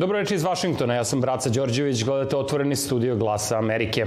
Dobro reći iz Vašingtona, ja sam Braca Đorđević, gledate otvoreni studio Glasa Amerike.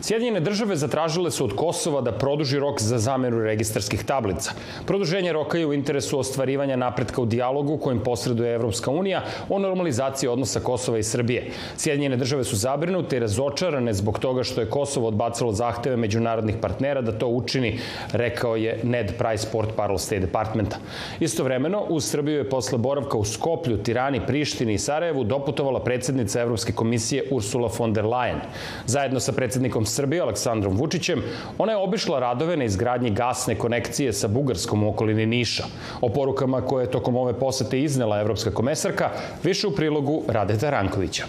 Sjedinjene države zatražile su od Kosova da produži rok za zameru registarskih tablica. Produženje roka je u interesu ostvarivanja napretka u dijalogu kojim posreduje Evropska unija o normalizaciji odnosa Kosova i Srbije. Sjedinjene države su zabrinute i razočarane zbog toga što je Kosovo odbacilo zahteve međunarodnih partnera da to učini, rekao je Ned Price, port Parle State Departmenta. Istovremeno, u Srbiju je posle boravka u Skoplju, Tirani, Prištini i Sarajevu doputovala predsednica Evropske komisije Ursula von der Leyen. Zajedno sa predsednikom Srbije Aleksandrom Vučićem, ona je obišla radove na izgradnji gasne konekcije sa Bugarskom u okolini Niša. O porukama koje je tokom ove posete iznela Evropska komesarka, više u prilogu Radeta Rankovića.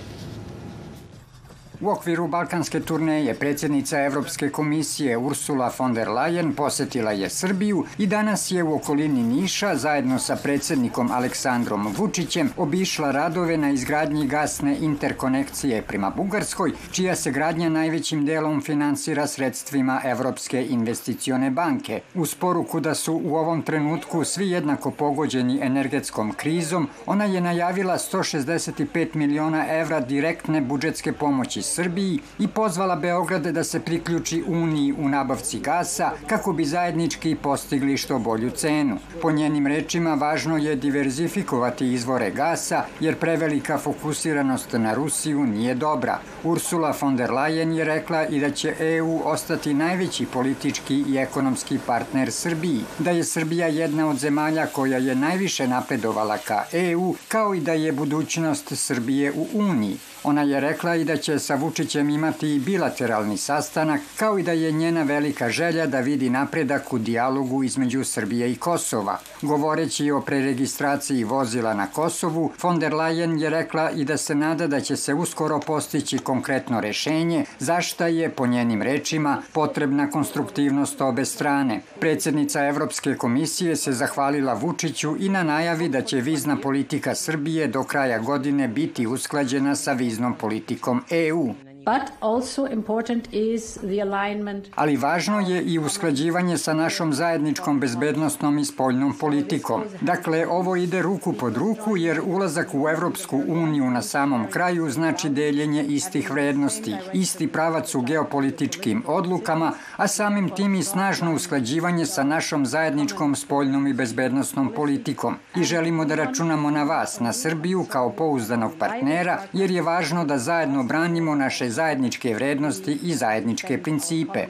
U okviru balkanske turneje predsjednica Evropske komisije Ursula von der Leyen posetila je Srbiju i danas je u okolini Niša zajedno sa predsjednikom Aleksandrom Vučićem obišla radove na izgradnji gasne interkonekcije prema Bugarskoj, čija se gradnja najvećim delom finansira sredstvima Evropske investicione banke. Uz poruku da su u ovom trenutku svi jednako pogođeni energetskom krizom, ona je najavila 165 miliona evra direktne budžetske pomoći Srbiji i pozvala Beograd da se priključi Uniji u nabavci gasa kako bi zajednički postigli što bolju cenu. Po njenim rečima važno je diverzifikovati izvore gasa jer prevelika fokusiranost na Rusiju nije dobra. Ursula von der Leyen je rekla i da će EU ostati najveći politički i ekonomski partner Srbiji, da je Srbija jedna od zemalja koja je najviše napredovala ka EU, kao i da je budućnost Srbije u Uniji. Ona je rekla i da će sa Vučićem imati bilateralni sastanak, kao i da je njena velika želja da vidi napredak u dijalogu između Srbije i Kosova. Govoreći o preregistraciji vozila na Kosovu, von der Leyen je rekla i da se nada da će se uskoro postići konkretno rešenje, zašta je, po njenim rečima, potrebna konstruktivnost obe strane. Predsednica Evropske komisije se zahvalila Vučiću i na najavi da će vizna politika Srbije do kraja godine biti usklađena sa viznom viznom politikom EU. But also important is the alignment. Ali važno je i usklađivanje sa našom zajedničkom bezbednostnom i spoljnom politikom. Dakle, ovo ide ruku pod ruku jer ulazak u Evropsku uniju na samom kraju znači deljenje istih vrednosti, isti pravac u geopolitičkim odlukama, a samim tim i snažno usklađivanje sa našom zajedničkom spoljnom i bezbednostnom politikom. I želimo da računamo na vas, na Srbiju kao pouzdanog partnera, jer je važno da zajedno branimo naše zajedničke vrednosti i zajedničke principe.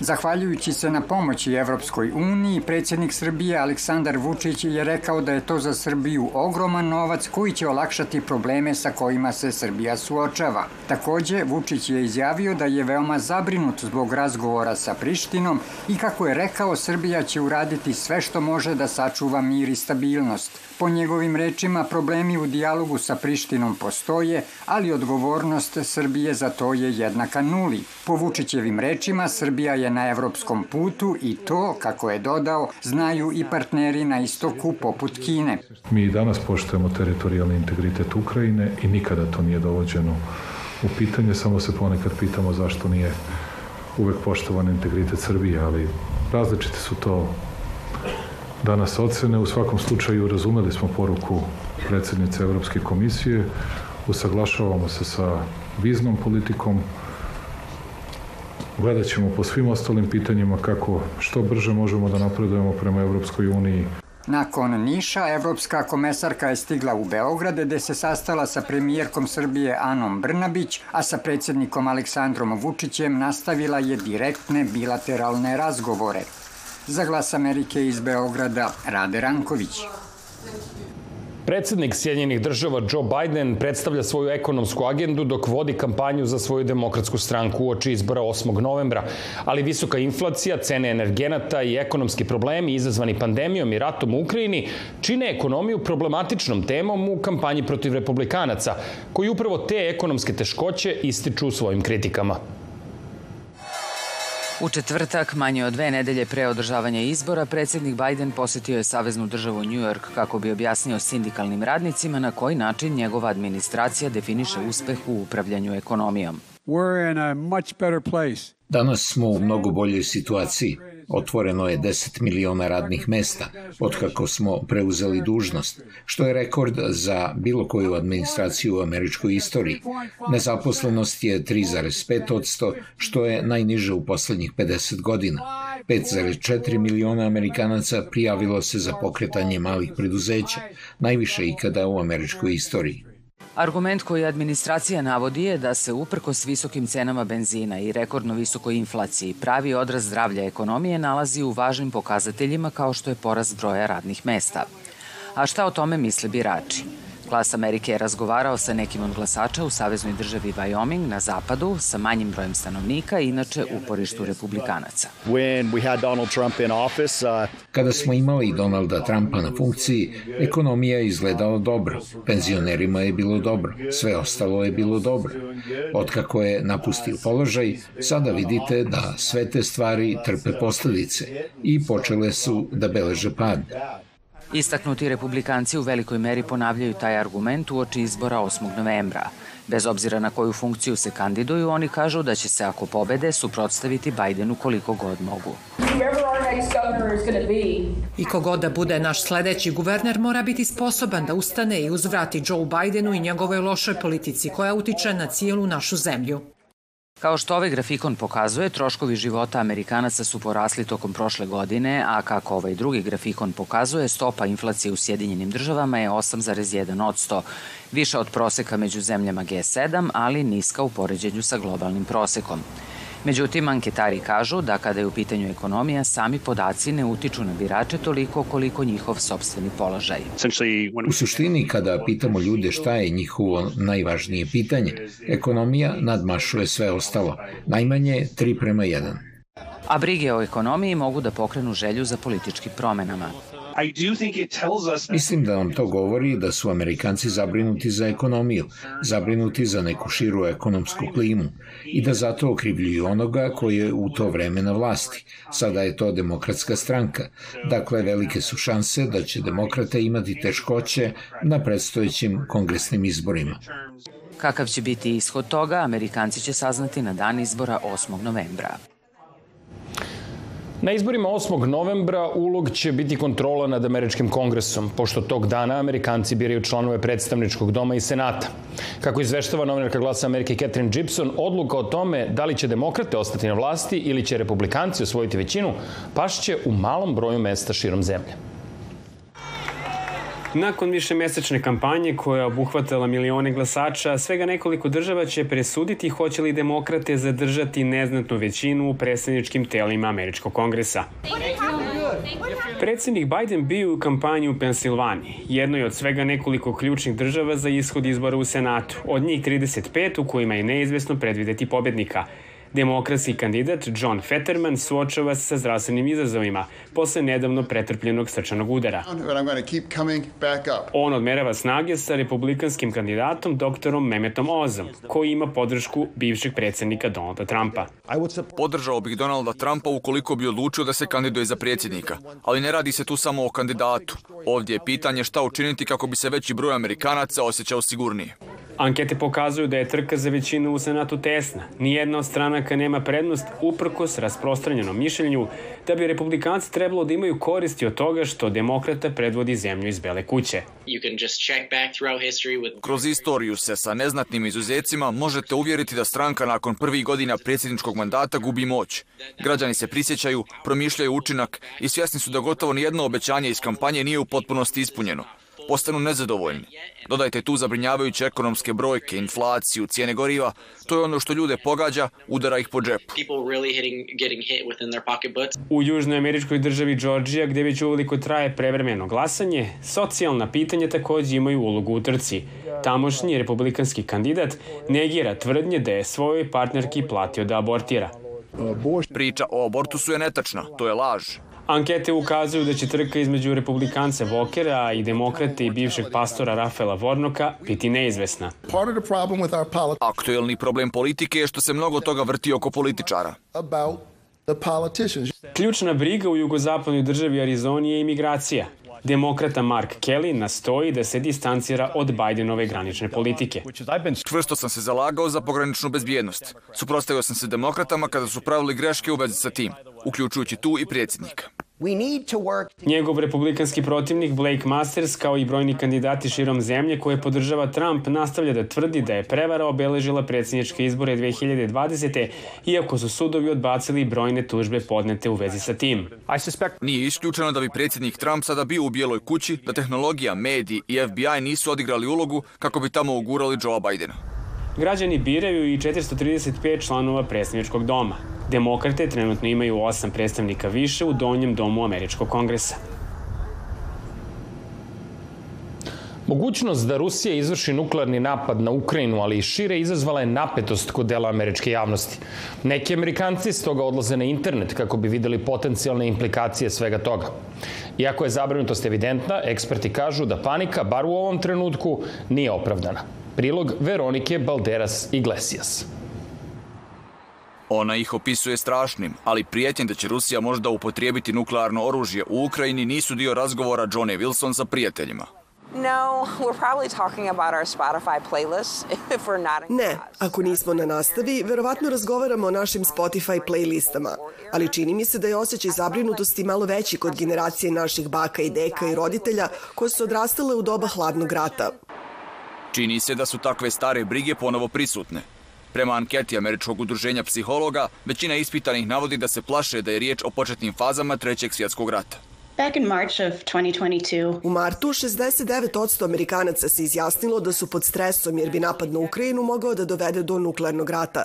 Zahvaljujući se na pomoći Evropskoj uniji, predsjednik Srbije Aleksandar Vučić je rekao da je to za Srbiju ogroman novac koji će olakšati probleme sa kojima se Srbija suočava. Takođe, Vučić je izjavio da je veoma zabrinut zbog razgovora sa Prištinom i kako je rekao, Srbija će uraditi sve što može da sačuva mir i stabilnost. Po njegovim rečima, problemi u dijalogu sa Prištinom postoje, ali odgovornost Srbije za to je jednaka nuli. Po Vučićevim rečima, Srbija je na evropskom putu i to, kako je dodao, znaju i partneri na istoku poput Kine. Mi danas poštujemo teritorijalni integritet Ukrajine i nikada to nije dovođeno u pitanje, samo se ponekad pitamo zašto nije uvek poštovan integritet Srbije, ali različite su to danas ocene. U svakom slučaju razumeli smo poruku predsednice Evropske komisije, usaglašavamo se sa viznom politikom, gledat ćemo po svim ostalim pitanjima kako što brže možemo da napredujemo prema Evropskoj uniji. Nakon Niša, evropska komesarka je stigla u Beograd gde se sastala sa premijerkom Srbije Anom Brnabić, a sa predsednikom Aleksandrom Vučićem nastavila je direktne bilateralne razgovore. Za glas Amerike iz Beograda, Rade Ranković. Predsednik Sjedinjenih država Joe Biden predstavlja svoju ekonomsku agendu dok vodi kampanju za svoju demokratsku stranku u oči izbora 8. novembra, ali visoka inflacija, cene energenata i ekonomski problemi izazvani pandemijom i ratom u Ukrajini čine ekonomiju problematičnom temom u kampanji protiv republikanaca, koji upravo te ekonomske teškoće ističu u svojim kritikama. U četvrtak, manje od dve nedelje pre održavanja izbora, predsednik Biden posetio je Saveznu državu New York kako bi objasnio sindikalnim radnicima na koji način njegova administracija definiše uspeh u upravljanju ekonomijom. Danas smo u mnogo boljoj situaciji. Otvoreno je 10 miliona radnih mesta od kako smo preuzeli dužnost, što je rekord za bilo koju administraciju u američkoj istoriji. Nezaposlenost je 3,5%, što je najniže u poslednjih 50 godina. 5,4 miliona Amerikanaca prijavilo se za pokretanje malih preduzeća, najviše ikada u američkoj istoriji. Argument koji administracija navodi je da se uprkos visokim cenama benzina i rekordno visokoj inflaciji pravi odraz zdravlja ekonomije nalazi u važnim pokazateljima kao što je porast broja radnih mesta. A šta o tome misle birači? Glas Amerike je razgovarao sa nekim od glasača u saveznoj državi Wyoming na zapadu sa manjim brojem stanovnika, inače u porištu republikanaca. Uh, Kada smo imali Donalda Trumpa na funkciji, ekonomija je izgledala dobro, penzionerima je bilo dobro, sve ostalo je bilo dobro. Otkako je napustio položaj, sada vidite da sve te stvari trpe posledice i počele su da beleže pad. Istaknuti republikanci u velikoj meri ponavljaju taj argument u oči izbora 8. novembra. Bez obzira na koju funkciju se kandiduju, oni kažu da će se ako pobede suprotstaviti Bajdenu koliko god mogu. I kogod da bude naš sledeći guverner mora biti sposoban da ustane i uzvrati Joe Bidenu i njegovoj lošoj politici koja utiče na cijelu našu zemlju. Kao što ovaj grafikon pokazuje, troškovi života Amerikanaca su porasli tokom prošle godine, a kako ovaj drugi grafikon pokazuje, stopa inflacije u Sjedinjenim državama je 8,1%, više od proseka među zemljama G7, ali niska u poređenju sa globalnim prosekom. Međutim, anketari kažu da kada je u pitanju ekonomija, sami podaci ne utiču na birače toliko koliko njihov sobstveni položaj. U suštini, kada pitamo ljude šta je njihovo najvažnije pitanje, ekonomija nadmašuje sve ostalo, najmanje 3 prema 1. A brige o ekonomiji mogu da pokrenu želju za političkim promenama. Mislim da nam to govori da su Amerikanci zabrinuti za ekonomiju, zabrinuti za neku širu ekonomsku klimu i da zato okrivljuju onoga koji je u to vreme na vlasti. Sada je to demokratska stranka. Dakle, velike su šanse da će demokrate imati teškoće na predstojećim kongresnim izborima. Kakav će biti ishod toga, Amerikanci će saznati na dan izbora 8. novembra. Na izborima 8. novembra ulog će biti kontrola nad američkim kongresom, pošto tog dana Amerikanci biraju članove predstavničkog doma i senata. Kako izveštava novinarka glasa Amerike Catherine Gibson, odluka o tome da li će demokrate ostati na vlasti ili će republikanci osvojiti većinu, pašće u malom broju mesta širom zemlje. Nakon više mesečne kampanje koja obuhvatala milione glasača, svega nekoliko država će presuditi hoće li demokrate zadržati neznatnu većinu u predsedničkim telima Američkog kongresa. Predsednik Biden bio u kampanji u Pensilvaniji, jednoj od svega nekoliko ključnih država za ishod izbora u Senatu, od njih 35 u kojima je neizvesno predvideti pobednika – Demokratski kandidat John Fetterman suočava se sa zdravstvenim izazovima posle nedavno pretrpljenog srčanog udara. On odmerava snage sa republikanskim kandidatom doktorom Memetom Ozom, koji ima podršku bivšeg predsednika Donalda Trumpa. Podržao bih Donalda Trumpa ukoliko bi odlučio da se kandiduje za predsjednika, ali ne radi se tu samo o kandidatu. Ovdje je pitanje šta učiniti kako bi se veći broj Amerikanaca osjećao sigurnije. Ankete pokazuju da je trka za većinu u Senatu tesna. Nijedna od stranaka nema prednost uprkos rasprostranjenom mišljenju da bi republikanci trebalo da imaju koristi od toga što demokrata predvodi zemlju iz Bele kuće. Kroz istoriju se sa neznatnim izuzecima možete uvjeriti da stranka nakon prvih godina predsjedničkog mandata gubi moć. Građani se prisjećaju, promišljaju učinak i svjesni su da gotovo nijedno obećanje iz kampanje nije u potpunosti ispunjeno postanu nezadovoljni. Dodajte tu zabrinjavajuće ekonomske brojke, inflaciju, cijene goriva, to je ono što ljude pogađa, udara ih po džepu. U južnoj američkoj državi Georgija, gde već uveliko traje prevremeno glasanje, socijalna pitanja takođe imaju ulogu u trci. Tamošnji republikanski kandidat negira tvrdnje da je svojoj partnerki platio da abortira. Priča o abortusu je netačna, to je laž. Ankete ukazuju da će trka između republikanca Vokera i demokrate i bivšeg pastora Rafaela Vornoka biti neizvesna. Aktuelni problem politike je što se mnogo toga vrti oko političara. Ključna briga u jugozapadnoj državi Arizoni je imigracija. Demokrata Mark Kelly nastoji da se distancira od Bidenove granične politike. Čvrsto sam se zalagao za pograničnu bezbjednost. Suprostavio sam se demokratama kada su pravili greške u vezi sa tim, uključujući tu i predsjednika. Njegov republikanski protivnik Blake Masters kao i brojni kandidati širom zemlje koje podržava Trump nastavlja da tvrdi da je prevara obeležila predsjedničke izbore 2020. iako su sudovi odbacili brojne tužbe podnete u vezi sa tim. Nije isključeno da bi predsjednik Trump sada bio u Bijeloj kući, da tehnologija, mediji i FBI nisu odigrali ulogu kako bi tamo ugurali Joe Bidena. Građani biraju i 435 članova predsjedničkog doma. Demokrate trenutno imaju osam predstavnika više u donjem domu Američkog kongresa. Mogućnost da Rusija izvrši nuklearni napad na Ukrajinu, ali i šire, izazvala je napetost kod dela američke javnosti. Neki amerikanci stoga odlaze na internet kako bi videli potencijalne implikacije svega toga. Iako je zabrinutost evidentna, eksperti kažu da panika, bar u ovom trenutku, nije opravdana. Prilog Veronike Balderas Iglesias. Ona ih opisuje strašnim, ali prijetnje da će Rusija možda upotrijebiti nuklearno oružje u Ukrajini nisu dio razgovora Johne Wilson sa prijateljima. No, we're probably talking about our Spotify playlists if we're not in Ne, ako nismo na nastavi, verovatno razgovaramo o našim Spotify playlistama, ali čini mi se da je osjećaj zabrinutosti malo veći kod generacije naših baka i deka i roditelja koje su odrastale u doba hladnog rata. Čini se da su takve stare brige ponovo prisutne. Prema anketi Američkog udruženja psihologa, većina ispitanih navodi da se plaše da je riječ o početnim fazama Trećeg svjetskog rata. Back in March of 2022, U martu 69% Amerikanaca se izjasnilo da su pod stresom jer bi napad na Ukrajinu mogao da dovede do nuklearnog rata.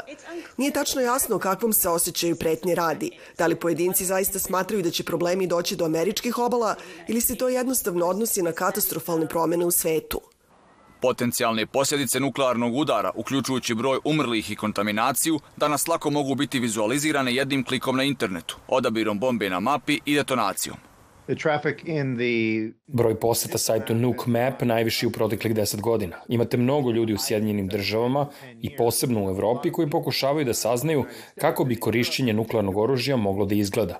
Nije tačno jasno o kakvom se osjećaju pretnje radi. Da li pojedinci zaista smatraju da će problemi doći do američkih obala ili se to jednostavno odnosi na katastrofalne promene u svetu. Potencijalne posljedice nuklearnog udara, uključujući broj umrlih i kontaminaciju, danas lako mogu biti vizualizirane jednim klikom na internetu, odabirom bombe na mapi i detonacijom. The traffic in the Broj poseta sajtu Nuke Map najviši u proteklih 10 godina. Imate mnogo ljudi u Sjedinjenim državama i posebno u Evropi koji pokušavaju da saznaju kako bi korišćenje nuklearnog oružja moglo da izgleda.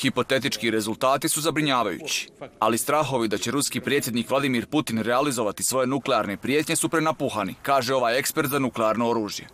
Hipotetički rezultati su zabrinjavajući, ali strahovi da će ruski predsjednik Vladimir Putin realizovati svoje nuklearne prijetnje su prenapuhani, kaže ovaj ekspert za nuklearno oružje.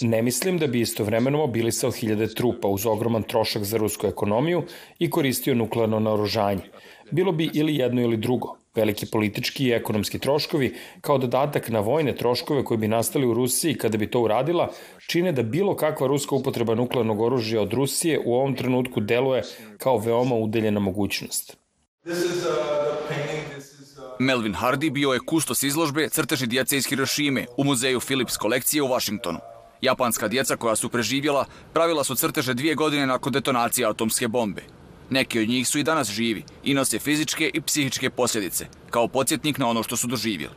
Ne mislim da bi istovremeno mobilisao hiljade trupa uz ogroman trošak za rusku ekonomiju i koristio nuklearno naoružanje. Bilo bi ili jedno ili drugo. Veliki politički i ekonomski troškovi, kao dodatak na vojne troškove koji bi nastali u Rusiji kada bi to uradila, čine da bilo kakva ruska upotreba nuklearnog oružja od Rusije u ovom trenutku deluje kao veoma udeljena mogućnost. Melvin Hardy bio je kustos izložbe crteži djece iz Hirošime u muzeju Philips kolekcije u Vašingtonu. Japanska djeca koja su preživjela pravila su crteže dvije godine nakon detonacije atomske bombe. Neki od njih su i danas živi i nose fizičke i psihičke posljedice, kao podsjetnik na ono što su doživjeli.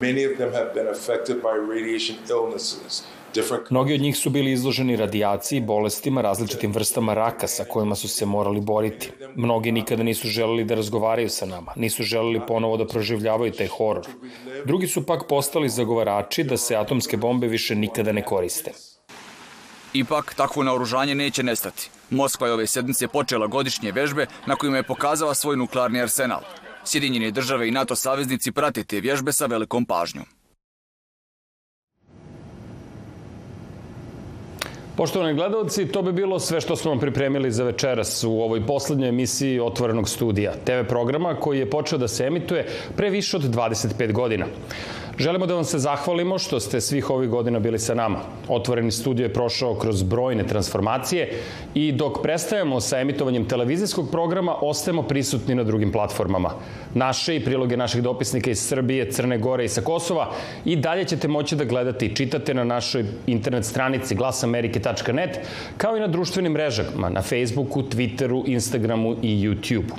Many of them have been affected by radiation illnesses. Different Mnogi od njih su bili izloženi radijaciji, bolestima, različitim vrstama raka sa kojima su se morali boriti. Mnogi nikada nisu želeli da razgovaraju sa nama, nisu želeli ponovo da proživljavaju taj horor. Drugi su pak postali zagovarači da se atomske bombe više nikada ne koriste. Ipak, takvo naoružanje neće nestati. Moskva je ove sedmice počela godišnje vežbe na kojima je pokazala svoj nuklearni arsenal. Sjedinjene države i NATO saveznici prate te vježbe sa velikom pažnjom. Poštovani gledalci, to bi bilo sve što smo vam pripremili za večeras u ovoj poslednjoj emisiji Otvorenog studija, TV programa koji je počeo da se emituje pre više od 25 godina. Želimo da vam se zahvalimo što ste svih ovih godina bili sa nama. Otvoreni studio je prošao kroz brojne transformacije i dok prestajemo sa emitovanjem televizijskog programa, ostajemo prisutni na drugim platformama. Naše i priloge naših dopisnika iz Srbije, Crne Gore i sa Kosova i dalje ćete moći da gledate i čitate na našoj internet stranici glasamerike.net kao i na društvenim mrežama na Facebooku, Twitteru, Instagramu i YouTubeu.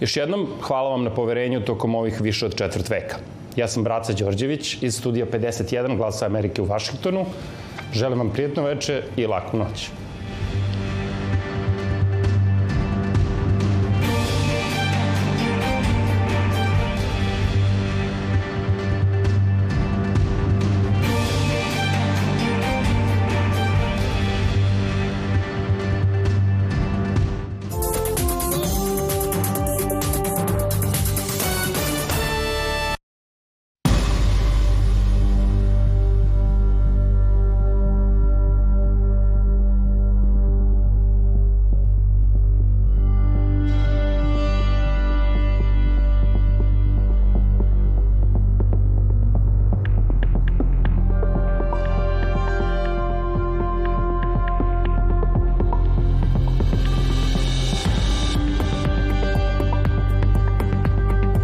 Još jednom, hvala vam na poverenju tokom ovih više od četvrt veka. Ja sam Braca Đorđević iz studija 51 Glasa Amerike u Vašingtonu. Želim vam prijetno veče i laku noć.